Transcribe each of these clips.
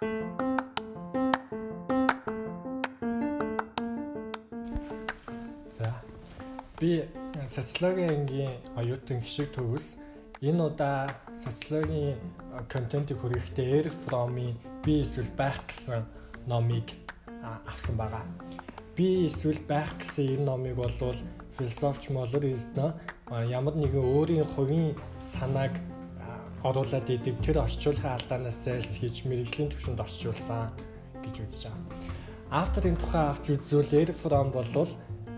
За. Би социологийн ангийн оюутан гişиг төгс энэ удаа социологийн контентыг хүргэхдээ Air From-ийн би эсвэл байх гэсэн номыг авсан байгаа. Би эсвэл байх гэсэн энэ номыг болвол философч Молер Эзнэ ямар нэгэн өөрийн хувийн санааг оруулаад идэг тэр орчуулгын алдаанаас зайлсхийж мэрэгжлийн төвшөнд орчуулсан гэж үзэж байгаа. Авторын тухай авч үзвэл Air From болвол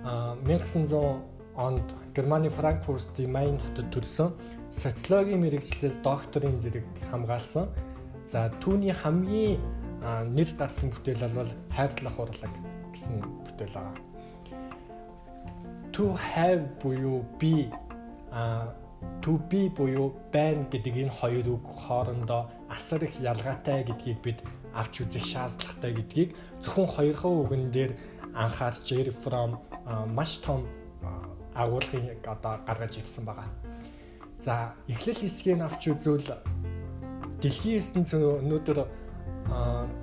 1900 онд Германы Франкфуртын Майн хотод төрсөн социологийн мэрэгчлээс докторийн зэрэг хамгаалсан. За түүний хамгийн нэр гарсан бүтээл бол хайрлах урлаг гэсэн бүтээл байгаа. To have буюу би а to be буюу байна гэдэг энэ хоёр үг хоорондоо асар их ялгаатай гэдгийг бид авч үзэх шаардлагатай гэдгийг зөвхөн хоёрхан үгэн дээр анхаарч Air from маш том агуулгыг одоо гаргаж ирсэн байгаа. За эхлэл хэсгийг авч үзвэл дэлхийн ертөнцийн өнөөдөр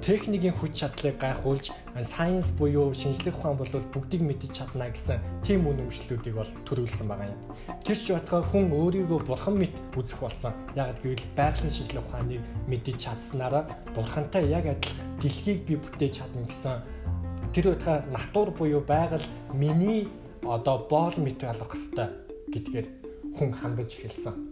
техникийн хүч чадлыг гайхуулж сайенс буюу шинжлэх ухаан бол бүгдийг мэдэж чадна гэсэн тийм үнэмшлүүдийг бол төрүүлсэн байгаа юм. Тэр ч батгаа хүн өөрийгөө бурхан мэт үзэх болсон. Яг гэвэл байгалийн шинжлэх ухааныг мэдэж чадсанараа бурхантай яг адил дэлхийг би бүтээж чадна гэсэн тэр утгаа натур буюу байгаль миний одоо боол мэт алгах хэвээр гэдгээр хүн хандаж эхэлсэн.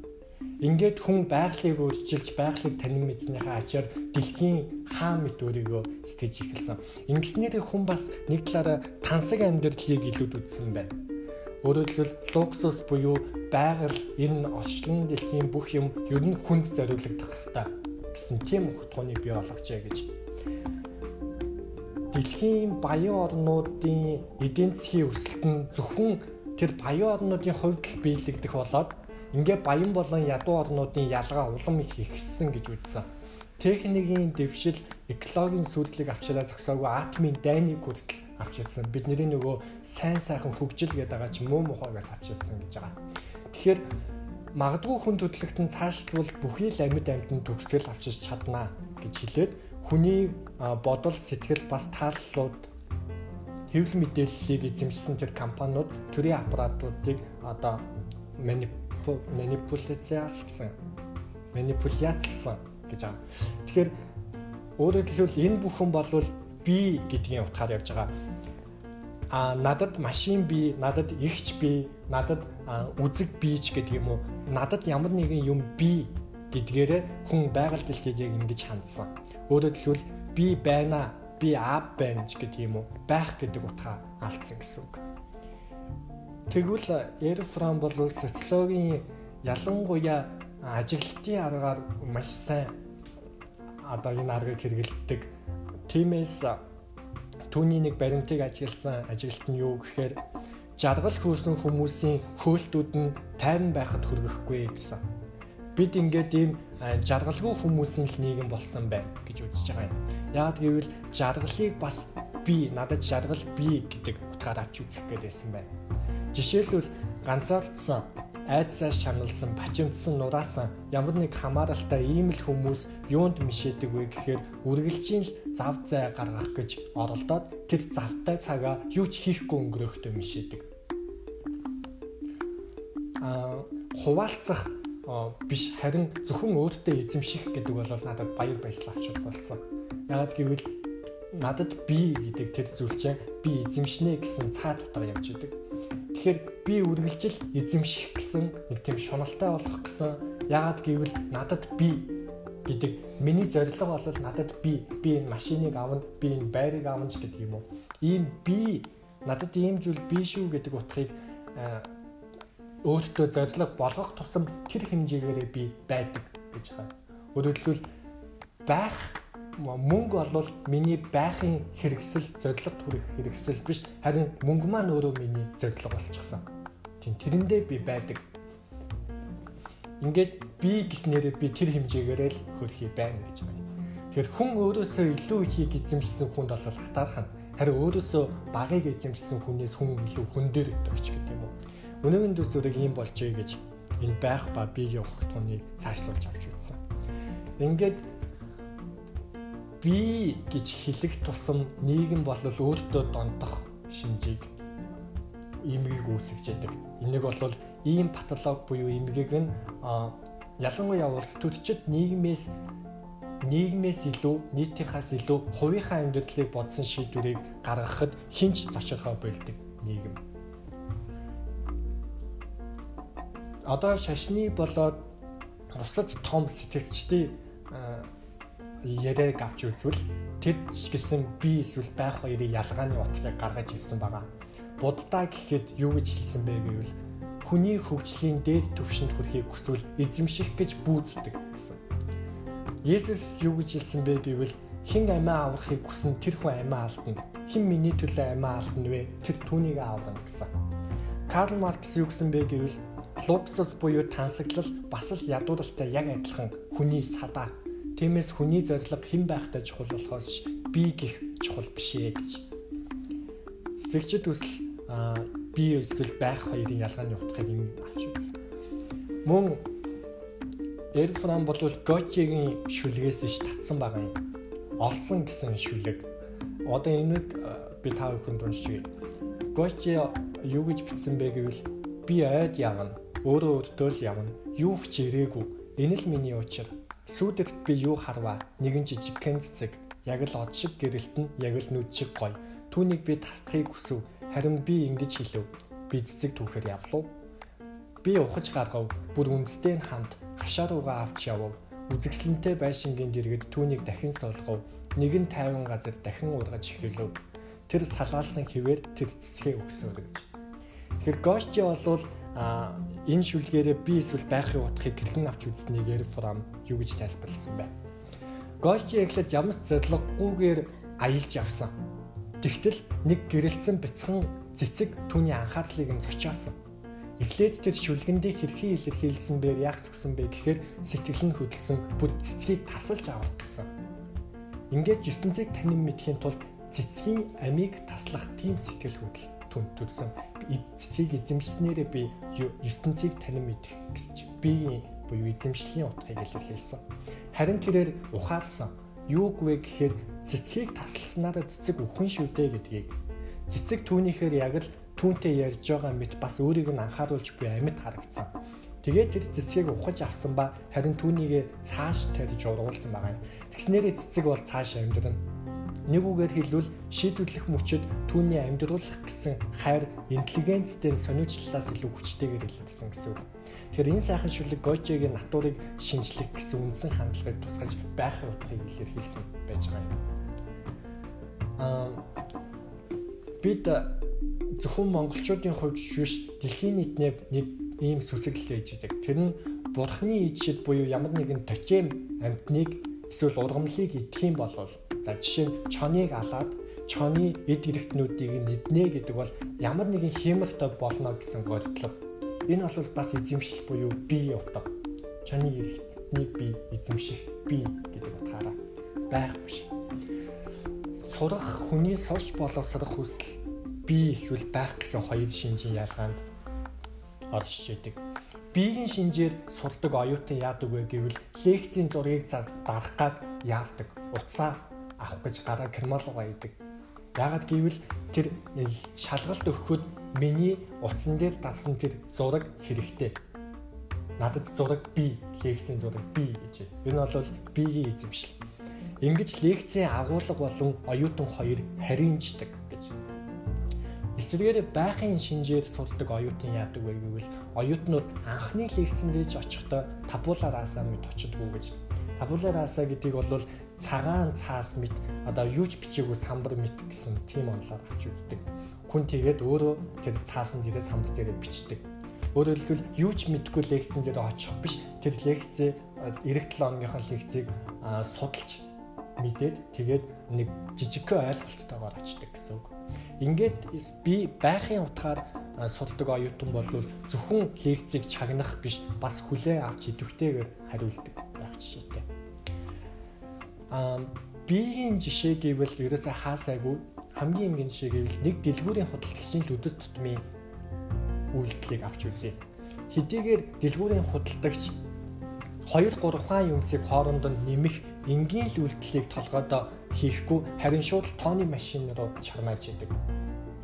Ингээд хүн байгалыг өөрчилж байгалыг танин мэдснийхаа ачаар дэлхийн хаан мэт өөрийгөө сэтгэж эхэлсэн. Ингэснээр хүн бас нэг талаараа тансаг амьдралыг илүүд үзсэн байна. Өөрөөр хэлбэл луксус буюу байгаль энэ орчлон дэлхийн бүх юм ер нь хүнд зориулагдах хэвээр гэсэн тийм утганы бий болгожээ гэж дэлхийн баян орнуудын эдийн засгийн өсөлт нь зөвхөн тэр баян орнуудын хувьд л биелэгдэх болоод ингээ баян болон ядуу орнуудын ялгаа улам их ихссэн гэж үзсэн. Техникийн дэвшил, экологийн сүрлийг авчираа зогсоогүй атомын дайныг хүртэл авч ирсэн. Бидний нөгөө сайн сайхан хөгжил гэдэг байгаа ч муу мухагаас авч ирсэн гэж байгаа. Тэгэхээр магадгүй хүн төдлөختн цаашлбал бүхий л амьд амьтанд төгсгөл авчирч чаднаа гэж хэлээд хүний бодол сэтгэл бас тааллууд хэвлэл мэдээллийг эзэмшсэн тэр компаниуд төрийн аппаратуудыг одоо манипуляцлсан манипуляцлсан гэж байгаа. Тэгэхээр өөрөөр хэлбэл энэ бүхэн болвол би гэдгийн утгаар явж байгаа. А надад машин би, надад ихч би, надад үзэг бийч гэдэг юм уу? Надад ямар нэгэн юм би гэдгээрээ хүн байгаль дэлхийг яг ингэж хандсан. Өөрөөр хэлбэл би байна, би аав байна гэдэг юм уу? Байх гэдэг утгаа алдсан гэсэн үг. Тэгвэл Эрфрам бол социологийн ялангуяа ажиглалтын аргаар маш сайн одоо энэ аргыг хэрэгэлдэг. Тимээс түүний нэг баримтыг ажигласан ажиглалт нь юу гэхээр жаргал хөөсөн хүмүүсийн хөөлтүүд нь тайван байхад хүргэхгүй гэсэн бид ингээд ийм жаргалгүй хүмүүсийн л нийгэм болсон байна гэж үзэж байгаа юм. Яг гэвэл жаргалыг бас би надад жаргал би гэдэг утгаар авч үзэх гээдсэн байна. Жишээлбэл ганцаардсан айдсаа шаналсан, бачимдсан нураасан ямар нэг хамааралтай ийм л хүмүүс юунд мишээдэг вэ гэхээр үргэлжийн л зав зай гаргах гэж оролдоод тэр завтай цагаа юу ч хийхгүй өнгөрөөхдөө мишээдэг. Аа хуваалцах биш харин зөвхөн өөртөө эзэмших гэдэг бол надад баяр баясгал авч болсон. Яагаад гэвэл надад би гэдэг тэр зүйл чинь би эзэмшнэ гэсэн цаа дотор явж идэг. Тэгэхээр би үргэлжил эзэмших гэсэн нэг тийм шуналтай болох гэсэн яагаад гэвэл надад би гэдэг миний зорилго бол надад би би энэ машиныг авна би энэ байрыг авна гэдэг юм уу. Ийм би надад ийм зүйл би шүү гэдэг утгыг өөртөө зориг болгох тусам тэр хэмжээгээрээ би байдаг гэж байгаа. Өөрөөр хэлбэл байх мөнгө бол миний байхын хэрэгсэл зориг төрөх хэрэгсэл биш харин мөнгө маань өөрөө миний зориг болчихсон. Тийм тэрэндээ би байдаг. Ингээд би гэснээрээ би тэр хэмжээгээрээ л хөрхий байна гэж байна. Тэгэхээр хүн өөрөөсөө илүү ихийг эзэмшсэн хүнд бол хатаарх нь харин өөрөөсөө багыг эзэмшсэн хүнээс хүн илүү хүн дээр өгч гэдэг юм уу. Өнөөгийн төс зүрийг ийм болжээ гэж энэ байх ба биеийн ухагтхууныг цаашлуулж авч үзсэн. Ингээд би гэж хэлэх тусам нийгэм бол өөртөө дондох шинжийг имгийг үүсгэж яадаг. Энийг бол ийм патолог буюу имгийг нь ялангуяа улс төрчид нийгмээс нийгмээс илүү нийтийнхаас илүү хувийнхаа амьдралыг бодсон шийдвэрийг гаргахад хинч зочрохоо болдог нийгэм. Одоо шашны болоод бусад том сэтгэгчдийн яриаг авч үзвэл тэд ч гэсэн би эсвэл байх хоёрын ялгааны утгыг гаргаж ирсэн байгаа. Буддаа гэхэд юу гэж хэлсэн бэ гэвэл хүний хөгжлийн дээд түвшинд хүрэхийг хүсвэл эзэмших гэж бүүздэг гэсэн. Есүс юу гэж хэлсэн бэ гэвэл хэн амиа аврахыг хүсэн тэр хүн амиа алдна. Хэн миний төлөө амиа алдна вэ? Тэр түүнийг аврана гэсэн. Карл Маркс юу гэсэн бэ гэвэл луксус буюу тансаглал бас л ядууралтай яг адилхан хүний садаа. Тиймээс хүний зориг хэн байхтай чухал болохоос би гих чухал биш ээ гэж. Сэтгэгчд үсэл би эсвэл байх хоёрын ялгааны утгыг юм авч үзсэн. Мөн Эрфрам бол Гочигийн шүлгээс ш татсан байгаа юм. Олсон гэсэн шүлэг. Одоо энийг би та бүхэнд уншчихъя. Гочи юу гэж бичсэн бэ гэвэл би ойд явна. Өөрөө өөртөө л явна. Юу ч ирээгүй. Энэ л миний учир. Сүйдэрт би юу харваа? Нэгэн жижигхэн цэцэг. Яг л од шиг гэрэлт нь яг л нүд шиг гоё. Түүнийг би тасдахыг хүсв Харин би ингэж хэлв. Би цэцэг түүхээр явлаа. Би ухаж гаргав. Бүр үндэстэй хамт хашаа руугаа авч явв. Үзэгсэлэнтэй байшингийн дэргэд түүнийг дахин солгов. Нэгэн тайван газар дахин ургаж эхэлв. Тэр салгаалсан хിവэр тэр цэцгээ өгсөн гэж. Тэгэхээр Гошти бол а энэ шүлгээрээ би эсвэл байхын утгыг хэрхэн авч үзснийг Эрфрам юу гэж тайлбарласан бэ? Гошти эхлээд ямар зориггүйгээр аялж явсан Тэгтэл нэг гэрэлцэн бяцхан цэцэг түүний анхаарлыг нь зочоосон. Эхлээд тэр шүлгэндээ хэрхий илэрхийлсэн бээр яг згсэн бэ гэхээр сэтгэл нь хөдөлсөн бүр цэцгийг тасалж авах гэсэн. Ингээд ертөнцийг танин мэдхийн тулд цэцгийн амийг таслах тийм сэтгэл хөдлөл түн төрсөн. Цэцгийг эзэмшснээрээ би ертөнцийг танин мэдэх гэж би буюу эзэмшлийн утгыг илэрхийлсэн. Харин тэрээр ухаарсан юуг вэ гэхээр цэцгийг тасласнараа цэцэг өхөн шүү дээ гэдгийг цэцэг түүнийхээр яг л түүнтэй ярьж байгаа мэт бас өөрийг нь анхааруулж буй амьд харагдсан. Тэгээд тэр цэцгийг ухаж авсан ба харин түүнийг цааш тарьж ургуулсан байгаа юм. Тэгснээрээ цэцэг бол цааш амьдрна. Нэг үгээр хэлбэл шийдвэрлэх мөчөд түүний амьдруулах гэсэн хайр интеллигенцтэй сониучлалаас илүү хүчтэйгээр илэрсэн гэсэн үг. Тэгэхээр энэ сайхан шүлэг Гойчегийн натурыг шинжлэх гэсэн үндсэн хандлагыг тусгаж байхын утгыг илэрхийлсэн байж байгаа юм. Аа бид зөвхөн монголчуудын хувьд биш дэлхийн нийтнээ нэг ийм сүсэг л ээж идэг. Тэр нь бурхны ижид буюу ямар нэгэн точим амьтныг эсвэл ургамлыг идэх юм бол за жишээ нь чоныг алаад чоны эд гэрэгтнүүдийг нэднэ гэдэг бол ямар нэгэн хиймэртэй болно гэсэн горьдлого. Энэ бол бас эзэмшил буюу бие утга. Чоны эрхтнийг би эзэмших би гэдэг утгаараа байх биш. Сурах хүний сурч боловсрох хүсэл би эсвэл байх гэсэн хоёр шинжийн ялгаанд оршиж идэг биеийн шинжээр сурдаг оюутан яадаг вэ гэвэл лекцийн зургийг дарах гад яардаг. Уцаа авах гэж гараа кремолго байдаг. Яагаад гэвэл тэр шалгалт өгөхөд миний утсан дээр дарсан тэр зураг хэрэгтэй. Надад зураг би, лекцийн зураг би гэж. Энэ бол биеийн эзэмшил. Ингэж лекцийн агуулга болон оюутан хоёр харинждаг гэж Эсвэргээр байхын шинжээр сурдаг оюутан яадаг вэ гэвэл оюутнууд анхны лекцэн дэж очихдоо табула раса мэд очдгоо гэж. Табула раса гэдгийг бол цагаан цаас мэд одоо юу ч бичээгүй самбар мэд гэсэн тийм онолоор авч үздэг. Хүн тэгээд өөрөө тэр цаасан дээрээ самбар дээрээ бичдэг. Өөрөөр хэлбэл юу ч мэдгүй лекцэн дээр очих биш. Тэр лекцээ эх 7 оныхоо лекцийг судалж мэдээд тэгээд нэг жижигхэн ойлголттойгоор очдог гэсэн үг. Ингээд би байхын утгаар судалдаг оюутан бол зөвхөн лекцийг чагнах биш бас хүлээн авч идэвхтэйгээр хариулдаг байх жишээтэй. Аа биеийн жишээ гэвэл ерөөсөө хаасайгүй хамгийн эмгэн жишээ гэвэл нэг дэлгүүрийн худалдагчийн л үдэс тутмын үйлдэлийг авч үзье. Хэдийгээр дэлгүүрийн худалдагч 2 3 хаан юмсыг хоорондоо нэмэх энгийн л үйлдэлийг толгойдоо хийхгүй харин шууд тооны машин руу чармааж идэг.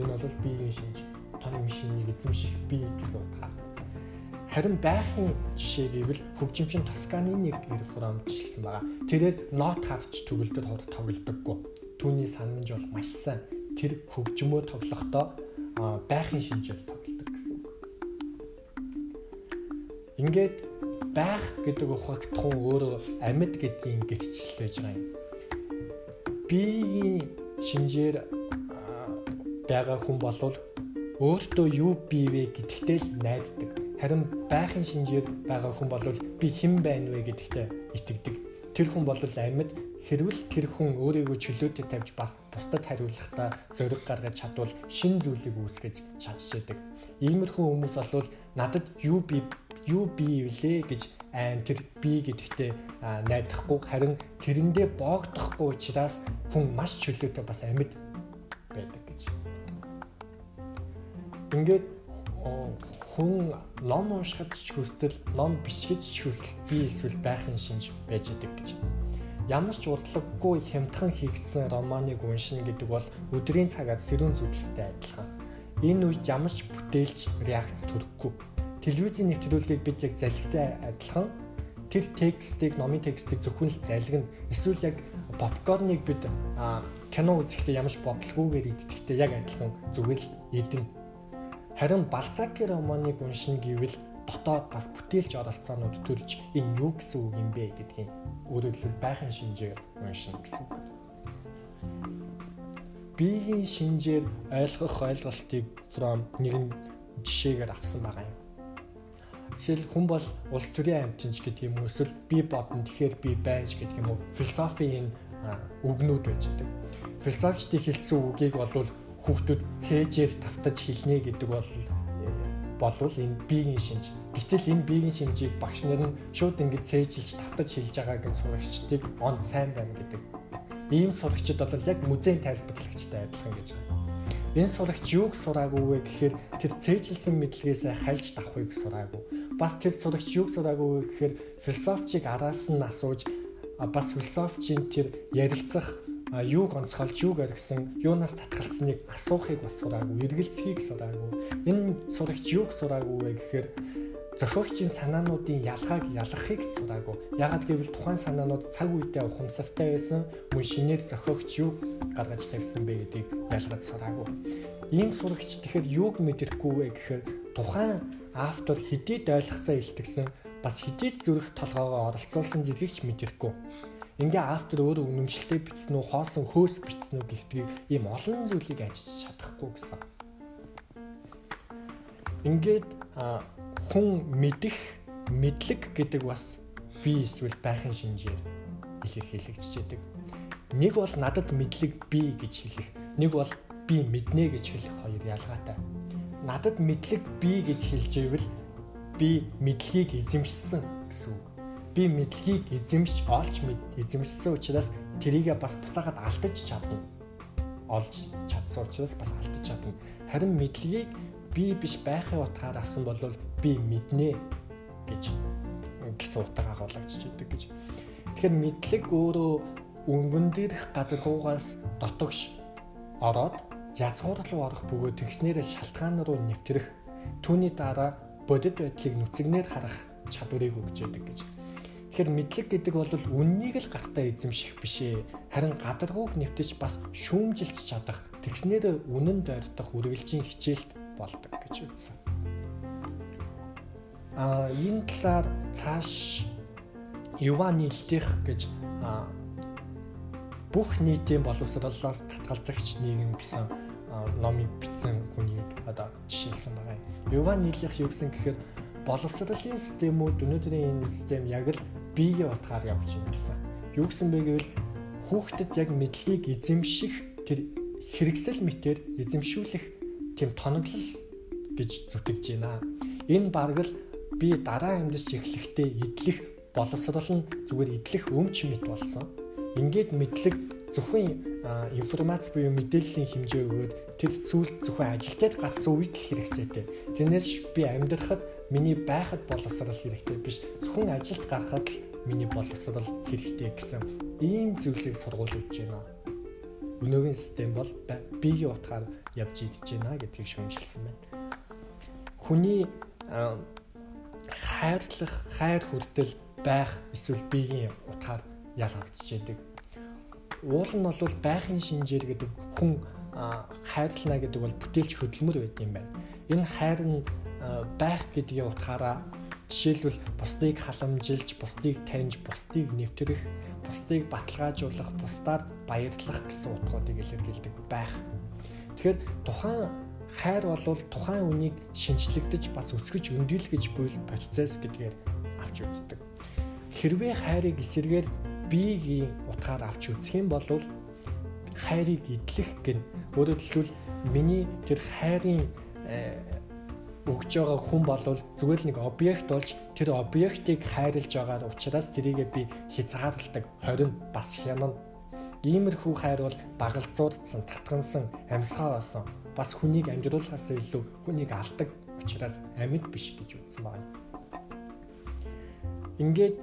Энэ бол биеийн шинж тооны машиныг эзэмших бие гэсэн утгаар. Харин байхын жишээ гэвэл хөгжимчин Тосканы нэг реформжилсан байгаа. Тэрээр нот хавч төгөлдөр хор тоглодоггүй. Түүний санамж бол маш сайн. Тэр хөгжмөө тоглохдоо байхын шинжээр тоглодог гэсэн үг. Ингээд байх гэдэг ухагтхан өөрөө амьд гэдгийн гисчил байж байгаа юм. Биеийн шинжээр байгаа хүн болвол өөртөө юу бий вэ гэдэгтэй л найддаг. Харин байхын шинжээр байгаа хүн болвол би хэн байна вэ гэдэгтээ итгэдэг. Тэр хүн бол амьд хэрвэл тэр хүн өөрийгөө чөлөөтэй тавьж бас бусдад хариулахдаа зориг гаргаж чадвал шин зүйлийг үүсгэж чадчихэдэг. Иймэрхүү хүмүүс бол надад юу бий юу бий вүлээ гэж айн тэр би гэдэгтээ найдахгүй харин тэрэндээ боогдохгүй учраас хүн маш чөлөөтэй бас амьд байдаг гэж. Ингээд хүн ном уншихад ч хүстэл ном бичгэж ч хүсэл би эсвэл байхын шинж байж идэг гэж. Ямар ч урдлаггүй хямдхан хийгдсэн романыг уншина гэдэг бол өдрийн цагаар сэрүүн зүтгэлтэй адилхан. Энэ үед ямар ч бүтээлч реакц төрөхгүй телевизийн нэвтрүүлгийг бид яг залхитай адилхан тэр текстийг, номын текстийг зөвхөн л залгина. Эсвэл яг попкорныг бид кино үзэхдээ ямарч бодлогоогоор идэхдээ яг адилхан зүгээр л идэнэ. Харин Балцаки романыг уншина гэвэл дотоод бас бүтээлч оролцоонууд төрж энэ юу гэсэн үг юм бэ гэдгийг өөрөлдөл байхын шинжээр уншина гэсэн. Биеийн шинжээр ойлгох ойлголтыг from нэгэн жишээгээр авсан байгаа юм. Жишээл хүн бол улс төрийн амьтанч гэдэг юм уу эсвэл би бодно тэгэхээр би байнч гэдэг юм уу философийн үгнүүд байж байгаа. Философчдын хэлсэн үгийг бол хүүхдүүд цээжээр тавтаж хэлнэ гэдэг бол болвол энэ биеийн шинж. Гэтэл энэ биеийн шинжийг багш нар нь шууд ингэж цээжилж тавтаж хэлж байгааг нь сурагчдыг онд сайн байна гэдэг. Ийм сурагчид бол яг музейн тайлбарлагчтай адилхан гэж байна. Энэ сурагч юуг сураагүй вэ гэхээр тэр цээжилсэн мэдлэгээсээ хальж давхыг сураагүй бас тэр сурагч юг сураагүй гэхээр философичийг араас нь асууж бас философичийн тэр ярилцах юуг онцгойлж юуг оргисон юунаас татгалцсныг асуухыг бас сураагүй эргэлцхийг сураагүй. Энэ сурагч юуг сураагүй вэ гэхээр зохиогчийн санаануудын ялгааг ялгахыг сураагүй. Ягаад гэвэл тухайн санаанууд цаг үедээ ухамсартай байсан мөн шинээр зохиогч юу гаргаж тавьсан бэ гэдгийг ялгаж сураагүй. Ийм сурагч тэгэхээр юуг мэдэрхгүй вэ гэхээр тухайн автор хэдийд ойлгоцоо илтгэсэн бас хэдийд зүрх толгоогоо оролцуулсан зэргийг ч мэдэрхгүй. Ингээ автор өөрөө үнэмшилтэй бичсэн үү, хоосон хөөс бичсэн үү гэхдээ ийм олон зүйлийг ажиж чадахгүй гэсэн. Ингээд хүн мэдэх, мэдлэг гэдэг бас би эсвэл байхын шинжээр илэрхийлэгдчихэд. Нэг бол надад мэдлэг би гэж хэлэх, нэг бол би мэднэ гэж хэлэх хоёр ялгаатай надад мэдлэг бий гэж хэлж ивэл би мэдлэгийг эзэмшсэн гэсэн үг. Би мэдлэгийг эзэмшиж олж эзэмшсэн учраас тэрийгээ бас буцаагаад алдаж чадна. Олж чадсан учраас бас алдаж чадна. Харин мэдлэгийг би биш байхын утгаар авсан бол би мэднэ гэж гэсэн утгаар агуулгач идэг гэж. Тэгэхээр мэдлэг өөрөө өнгөн дээрх гадаргуугаас дотогш ороод язгуур руу орох бөгөөд тэгснээрээ шалтгаан руу нэвтрэх түүний дараа бодит байдлыг нүцгнээр харах чадварыг өгч яадаг гэж. Тэгэхээр мэдлэг гэдэг бол үннийг л гартаа эзэмших бишээ. Харин гадаргууг нэвтэж бас шүүмжилж чадах, тэгснээр үнэн дойрдох үргэлжийн хичээлт болдог гэж үзсэн. А энэ талаар цааш Иван Илтих гэж бүх нийтийн боловсролоос татгалзагч нийгэм гэсэн номыг бичсэн хүнийг одоо жишээлсэн байгаа юм. Юван нийлэх юу гэсэн гэхээр боловсролын системүүд өнөөдрийн энэ систем яг л биеийн утгаар явж гэсэн. Юу гэсэн бэ гэвэл хүүхдэд яг мэдлэгийг эзэмших тэр хэрэгсэл мэтэр эзэмшүүлэх тийм тоноглол гэж зүтгэж байна. Энэ бараг л би дараа амьдарч эхлэхдээ идэх боловсрол нь зүгээр идэх өмч мэт болсон Ингээд мэдлэг зөвхөн информац буюу мэдээллийн хэмжээ өгөөд тэр сүлд зөвхөн ажилтад гарсан үед л хэрэгцээтэй. Тэрнээс би амьдрахад миний байхад боловсрал хэрэгтэй биш. Зөвхөн ажилд гарахад л миний боловсрал хэрэгтэй гэсэн ийм зүйлийг сургуулж өгч байна. Өнөөгийн систем бол биеийн утгаар явж идэж байна гэдгийг шүүмжилсэн байна. Хүний хайрлах, хайр хүртэл байх эсвэл биеийн утгаар ялгагдж байдаг. Уул нь бол байхын шинжээр гэдэг хүн хайрлана гэдэг бол бүтээлч хөдөлмөр байд юм байна. Энэ хайр нь байх гэдгийн утгаараа жишээлбэл бусдыг халамжилж, бусдыг таньж, бусдыг нэвтрэх, бусдыг баталгаажуулах, бусдаар баярлах гэсэн утгуудыг илэрхийлдэг байх. Тэгэхээр тухайн хайр бол тухайн үнийг шинчлэгдэж бас өсгөж өндийлгэж буй процесс гэдгээр авч үздэг. Хэрвээ хайрыг эсэргээр биеийн утгаар авч үзэх юм бол хайрыг идэлэх гэн өөрөөр хэлбэл миний тэр хайрын э, өгж байгаа хүн бол зүгээр л нэг объект болж тэр объектыг хайрлаж байгаа учраас тэрийгэ би хязгаарладаг 20 бас хянана. Иймэрхүү хайр бол багалзуудсан, татгансан, амьсгаа болсон. Бас хүнийг амжруулахаас илүү хүнийг алдаг учраас амьд биш гэж үзсэн байна. Ингээд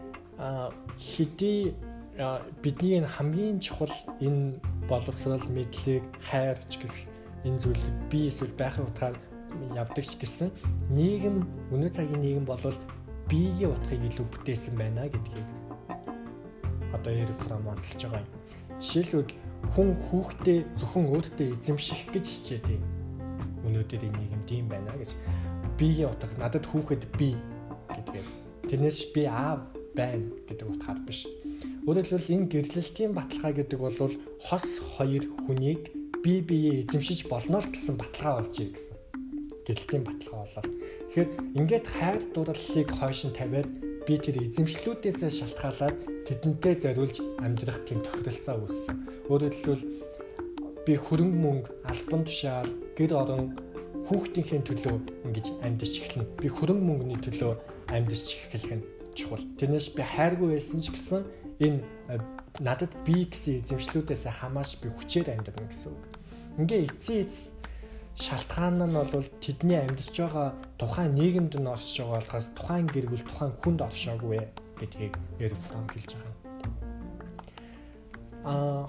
хэдий бидний хамгийн чухал энэ боловсрал мэдлэг хайрч гэх энэ зүйлүүд би эсвэл байхын утгаар явдаг ч гэсэн нийгэм өнөө цагийн нийгэм бол биеийн утгыг илүү бүтээсэн байна гэдгийг одоо Фром онцолж байгаа юм. Жишээлбэл хүн хүүхдээ зөвхөн өөртөө эзэмших гэж хичээдэг. Өнөөдрийн нийгэмд ийм байна гэж биеийн утга надад хүүхэд би гэдгээр тэрнээс би аав байна гэдэг утгаар биш. Өөрөөр хэлбэл энэ гэрлэлтийн баталгаа гэдэг бол хос хоёр хүнийг бие биеэ эзэмшиж болно л гэсэн баталгаа болж ий гэсэн. Гэрлэлтийн баталгаа болол. Тэгэхээр ингээд хайр дурлалыг хойш нь тавиад би тэр эзэмшлүүдээс шалтгаалаад тэдэнтэй зориулж амьдрах тийм тохиролцоо үүссэн. Өөрөөр хэлбэл би хөрөнгө мөнгө, албан тушаал, гэр орон хүүхдийнхээ төлөө ингэж амьдч эхэлнэ. Би хөрөнгө мөнгөний төлөө амьдч эхлэх нь чухал. Тэрнээс би хайргүй байсан ч гэсэн энэ э, надад би гэсэн эзэмшлүүдээс хамааш би хүчээр амьдрна гэсэн үг. Ингээ эцсийн эц шалтгаан нь бол тэдний амьдарч байгаа тухайн нийгэмд нь оршиж байгаа болохоос тухайн гэр бүл тухайн хүнд оршоогүй гэдгийг нэр фрам хэлж байгаа. Аа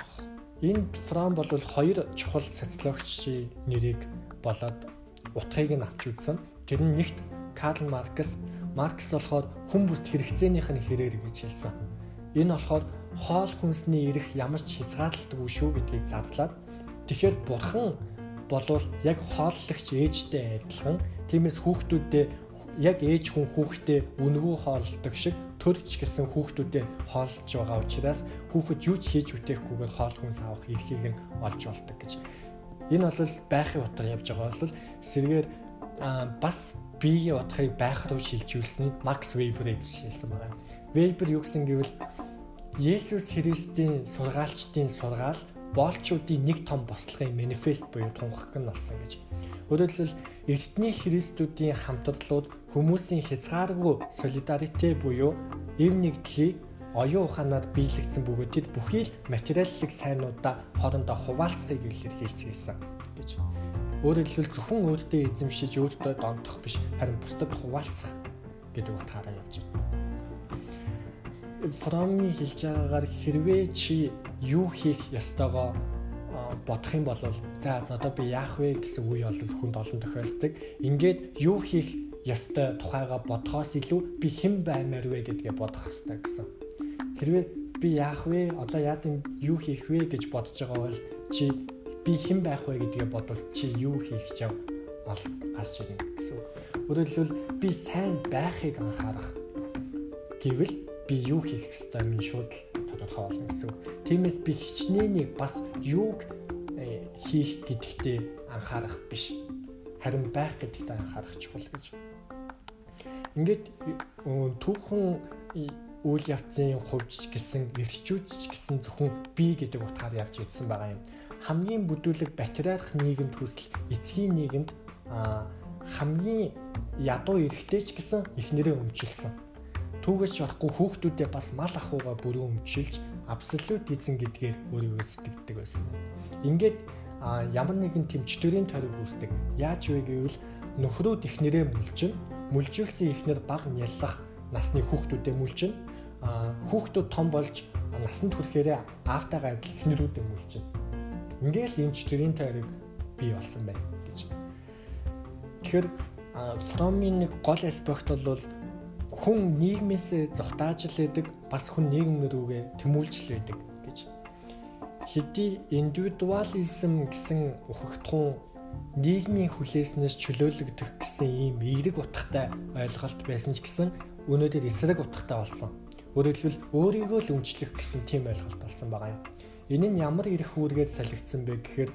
энэ фрам бол хоёр чухал социологчийн нэрийг болоод утгыг нь авч үзсэн. Тэр нь нэгт Карл Маркс Маркс болохоор хүн бүст хэрэгцээнийх нь хэрээр гэж хэлсэн. Энэ болохоор хоол хүнсний ирэх ямар ч хязгаарлалтгүй шүү гэдгийг зардлаад тэгэхээр бурхан болвол яг хооллогч ээжтэй адилхан тиймээс хүүхдүүдээ яг ээж хүн хүүхдээ үнгүү хоолдог шиг төрч гэсэн хүүхдүүдэд хоолж байгаа учраас хүүхэд юу ч хийж үтэхгүйгээр хоол хүнс авах эрхийг нь олж болдог гэж. Энэ бол байхын утга явж байгаа бол сэргээр бас биеийн утгыг байх руу шилжүүлсэн Макс Вейберийг жишээлсэн байна. Вейбер юу гэсэн гэвэл Есүс Христийн сургаалчдын сургаал боолчуудын нэг том бослогын манифест буюу тунхаг нь болсон гэж. Өөрөөр хэлбэл эртний христүүдийн хамтарлууд хүмүүсийн хязгааргүй солидарité буюу эв нэгдлийг оюун ухаанаар биелэгдсэн бөгөөд тэд бүхий л материаллык сайнуудаа хоорондоо хуваалцахыг илэрхийлсэн гэж. Өөрөөр хэлбэл зөвхөн өөртөө эзэмшиж өөртөө донтох биш харин бусдад хуваалцах гэдэг утгаараа явж байна. Фромны хэлж байгаагаар хэрвээ чи юу хийх ёстойгоо бодох юм бол за одоо би яах вэ гэсэн үе бол хүнд олон тохиолддог. Ингээд юу хийх ёстой тухайга бодхоос илүү би хэн баймаар вэ гэдгээ бодох хэрэгтэй гэсэн. Хэрвээ би яах вэ? Одоо яад юм юу хийх вэ гэж бодож байгаа бол чи би хэн байх вэ гэдгээ бодвол чи юу хийх гэж ол гарч ирнэ гэсэн үг. Өөрөөр хэлбэл би сайн байхыг анхаарах гэвэл би юу хийх ёстой минь шууд тодорхой болно гэсэн үг. Тиймээс би хичнээнийг бас юуг э, хийх гэдэгтээ анхаарах биш. Харин байх гэдэгтээ анхаарах чухал гэж. Ингээд түүхэн үйл явцын хувьд ч гэсэн эрчүүд ч гэсэн зөвхөн би гэдэг утгаар явж ирсэн байгаа юм хамгийн бүдүүлэг патриарх нийгэмд хүсэл эцгийн нийгэмд хамгийн ядуу эрэгтэй ч гэсэн эхнэрээ өмчилсөн. Түүгээс ч болохгүй хүүхдүүдээ бас мал ахуйгаа бүрэн өмчилж абсолют эзэн гэдгээр өөрийгөө сэтгэдэг байсан. Ингээд ямар нэгэн тэмчтөрийн тойрог үүсдэг. Яаж вэ гэвэл нөхрүүд эхнэрээ мүлжин, мүлжүүлсэн эхнэр баг няллах насны хүүхдүүдэд мүлжин, хүүхдүүд том болж насанд хүрэхээр аавтайгаа адил эхнэрүүдээ мүүлж байна. Ингээл энэ читрийн тойрог бий болсон байна гэж. Тэгэхээр Фромын нэг гол аспект бол хүн нийгмээсээ зогтааж л байдаг бас хүн нийгэм рүүгээ тэмүүлж л байдаг гэж. Хэдий индивидуализм гэсэн ухагтхуун нийгмийн хүлээснээс чөлөөлөгдөх гэсэн ийм эерэг утгатай ойлголт байсан ч гэсэн өнөөдөр эсрэг утгатай болсон. Хэлбэл өөрийгөө л өмчлөх гэсэн тийм ойлголт болсон байгаа юм. Энэ нь ямар эрх үүргээд салгидсан бэ гэхээр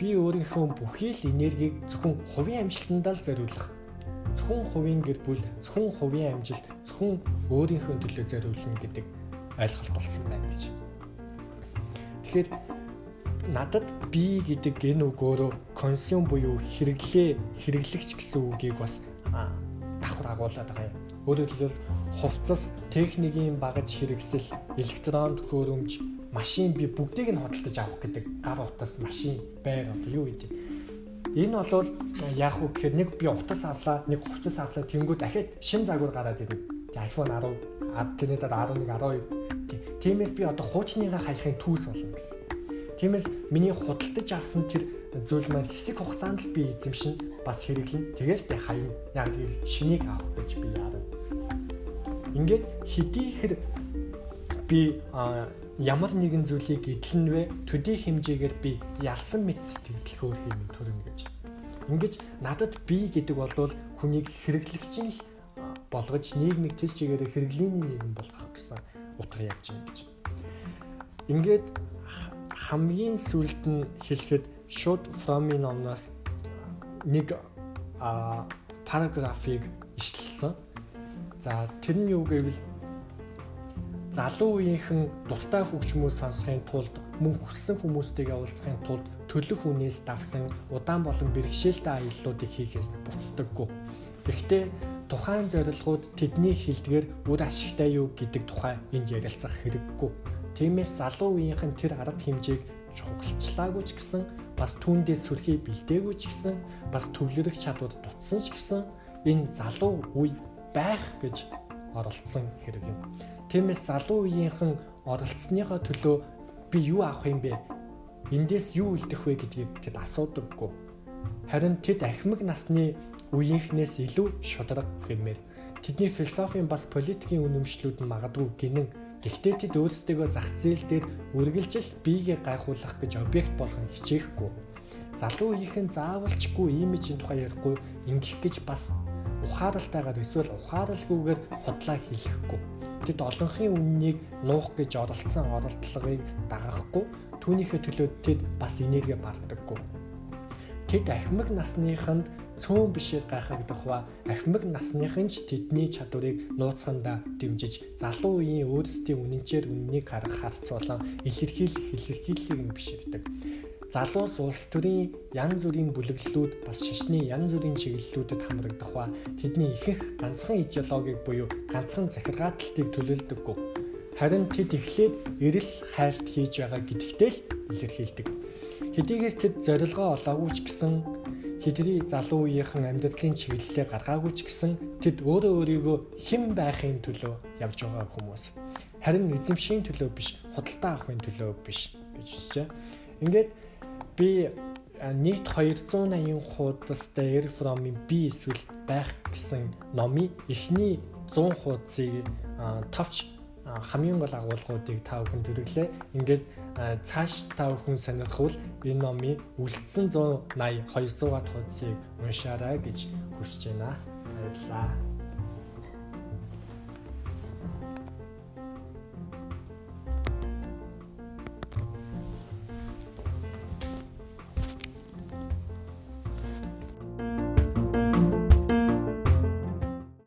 би өөрийнхөө бүхий л энергийг зөвхөн хувийн амжилтандаа л зориулах. Зөвхөн хувийн гэр бүл, зөвхөн хувийн амжилт, зөвхөн өөрийнхөө төлөө зориулна гэдэг ойлголт болсон байна гэж. Тэгэхээр надад би гэдэг энэ үг өөрөө консюм буюу хэрэглээ, хэрэглэгч гэсэн үгийг бас давхар агуулад байгаа юм. Өөрөөр хэлбэл хувцас, техникийн багаж хэрэгсэл, электрон төхөөрөмж, машин би бүгдийг нь хөдөлж авах гэдэг гар утас, машин, байр одоо юу гэдэг. Энэ бол яг уу гэхээр нэг би утас авлаа, нэг хувцас авлаа, тэнгүү дахиад шин загвар гараад ирнэ. iPhone 10, тэрнээ дараа 11, 12. Тиймээс би одоо хуучныгаа хайхын түүс болно гэсэн. Тиймээс миний худалдаж авсан тэр зүйл маань хэсэг хугацаанд л би эзэмшин бас хэрэглэн. Тэгэл би хаян яг тэгэл шинийг авах гэж би яарав Ингээд хэдийхэр би ямар нэгэн зүйлийг эдлэн вэ төдий хэмжээгээр би ялсан мэт сэтгэл хөөрхий минь төрнө гэж. Ингээд надад би гэдэг бол хүнийг хэрэглэгч нь болгож нийгмийг тэс чигээр хэрэглээний нийгэм болгох гэсэн утга явж байна гэж. Ингээд хамгийн сүлд нь хэлэхэд шууд from номноос нэг параграфыг ишлэлсэн. За тэр нь юу гэвэл залуу үеийнхэн дуртай хөгжмөө сонсохын тулд мөн хүссэн хүмүүстэйгээ уулзахын тулд төлөх үнээс давсан удаан болон бэрхшээлтэй аяллуудыг хийхээс буцдаггүй. Гэхдээ тухайн зорилгууд тэдний хилдгээр үр ашигтай юу гэдэг тухай энд ярилцах хэрэггүй. Тиймээс залуу үеийнхэн тэр арга хэмжээг чухалчлаагүй ч гэсэн бас түүндээ сүрхий бэлдээгүй ч гэсэн бас төвлөрөх чадвар дутсан ч гэсэн энэ залуу үе байх гэж оролцсон хэрэг юм. Тиймээс залуу үеийнхэн оролцсныхоо төлөө би юу авах юм бэ? Эндээс юу үлдэх вэ гэдгийг тэд асуудаггүй. Харин тэд ахмаг насны үеийнхнээс илүү шударга хэмээр тэдний философийн бас политикийн үнэмшлүүд нь магадгүй гинэн Гэхдээ тэд өөрсдөө зах зээл дээр үргэлжил биегээ гайхуулах гэж объект болгон хичээхгүй. Залуу үеийнхэн заавалчгүй имижийн тухай ярихгүй ингэх гэж бас ухааралтайгаар эсвэл ухаарлгүйгээр хотлоо хийхгүй. Тэд олонхын үннийг нуух гэж оролцсон оролдлогыг дагахгүй түүнийхээ төлөө тэд бас энерги бардаггүй. Тэд ахмаг насныханд цөөн бишээр гайхагдах ба ахмаг насныхын ч тэдний чадварыг нууцхандаа дэмжиж залуу үеийн өөрсдийн үнэнчээр үннийг харах харц болон илэрхийлэх илэрхийллийг биширдэг залуус улс төрийн янз бүрийн бүлэглэлүүд бас шишний янз бүрийн чиглэлүүдэд хамрагдах ба тэдний ихэнх ганцхан идеологиг буюу ганцхан захиргааталтыг төлөөлдөггүй. Харин тэд эхлээд эрэл хайлт хийж байгаа гэдэгтэй л илэрхийлдэг. Хэдийгээс тэд зорилгоо олоогүй ч гэсэн хэдий залуу үеийнхэн амьдралын чиглэлээ гаргаагүй ч гэсэн тэд өөрөө өөрийгөө хэн байхын төлөө явж байгаа хүмүүс. Харин эзэмшийн төлөө биш, худалдаа авахын төлөө биш гэж хэлжээ. Ингээд би нийт 280 хуудастай Air From-ийн би эсвэл байх гэсэн номын эхний 100 хуудсыг товч хамгийн гол агуулгуудыг та бүхэн төрөглөө. Ингээд цааш та бүхэн сонирхвол энэ номын үлдсэн 180 200 хуудсыг уншаарай гэж хүсэж байна. Баярлалаа.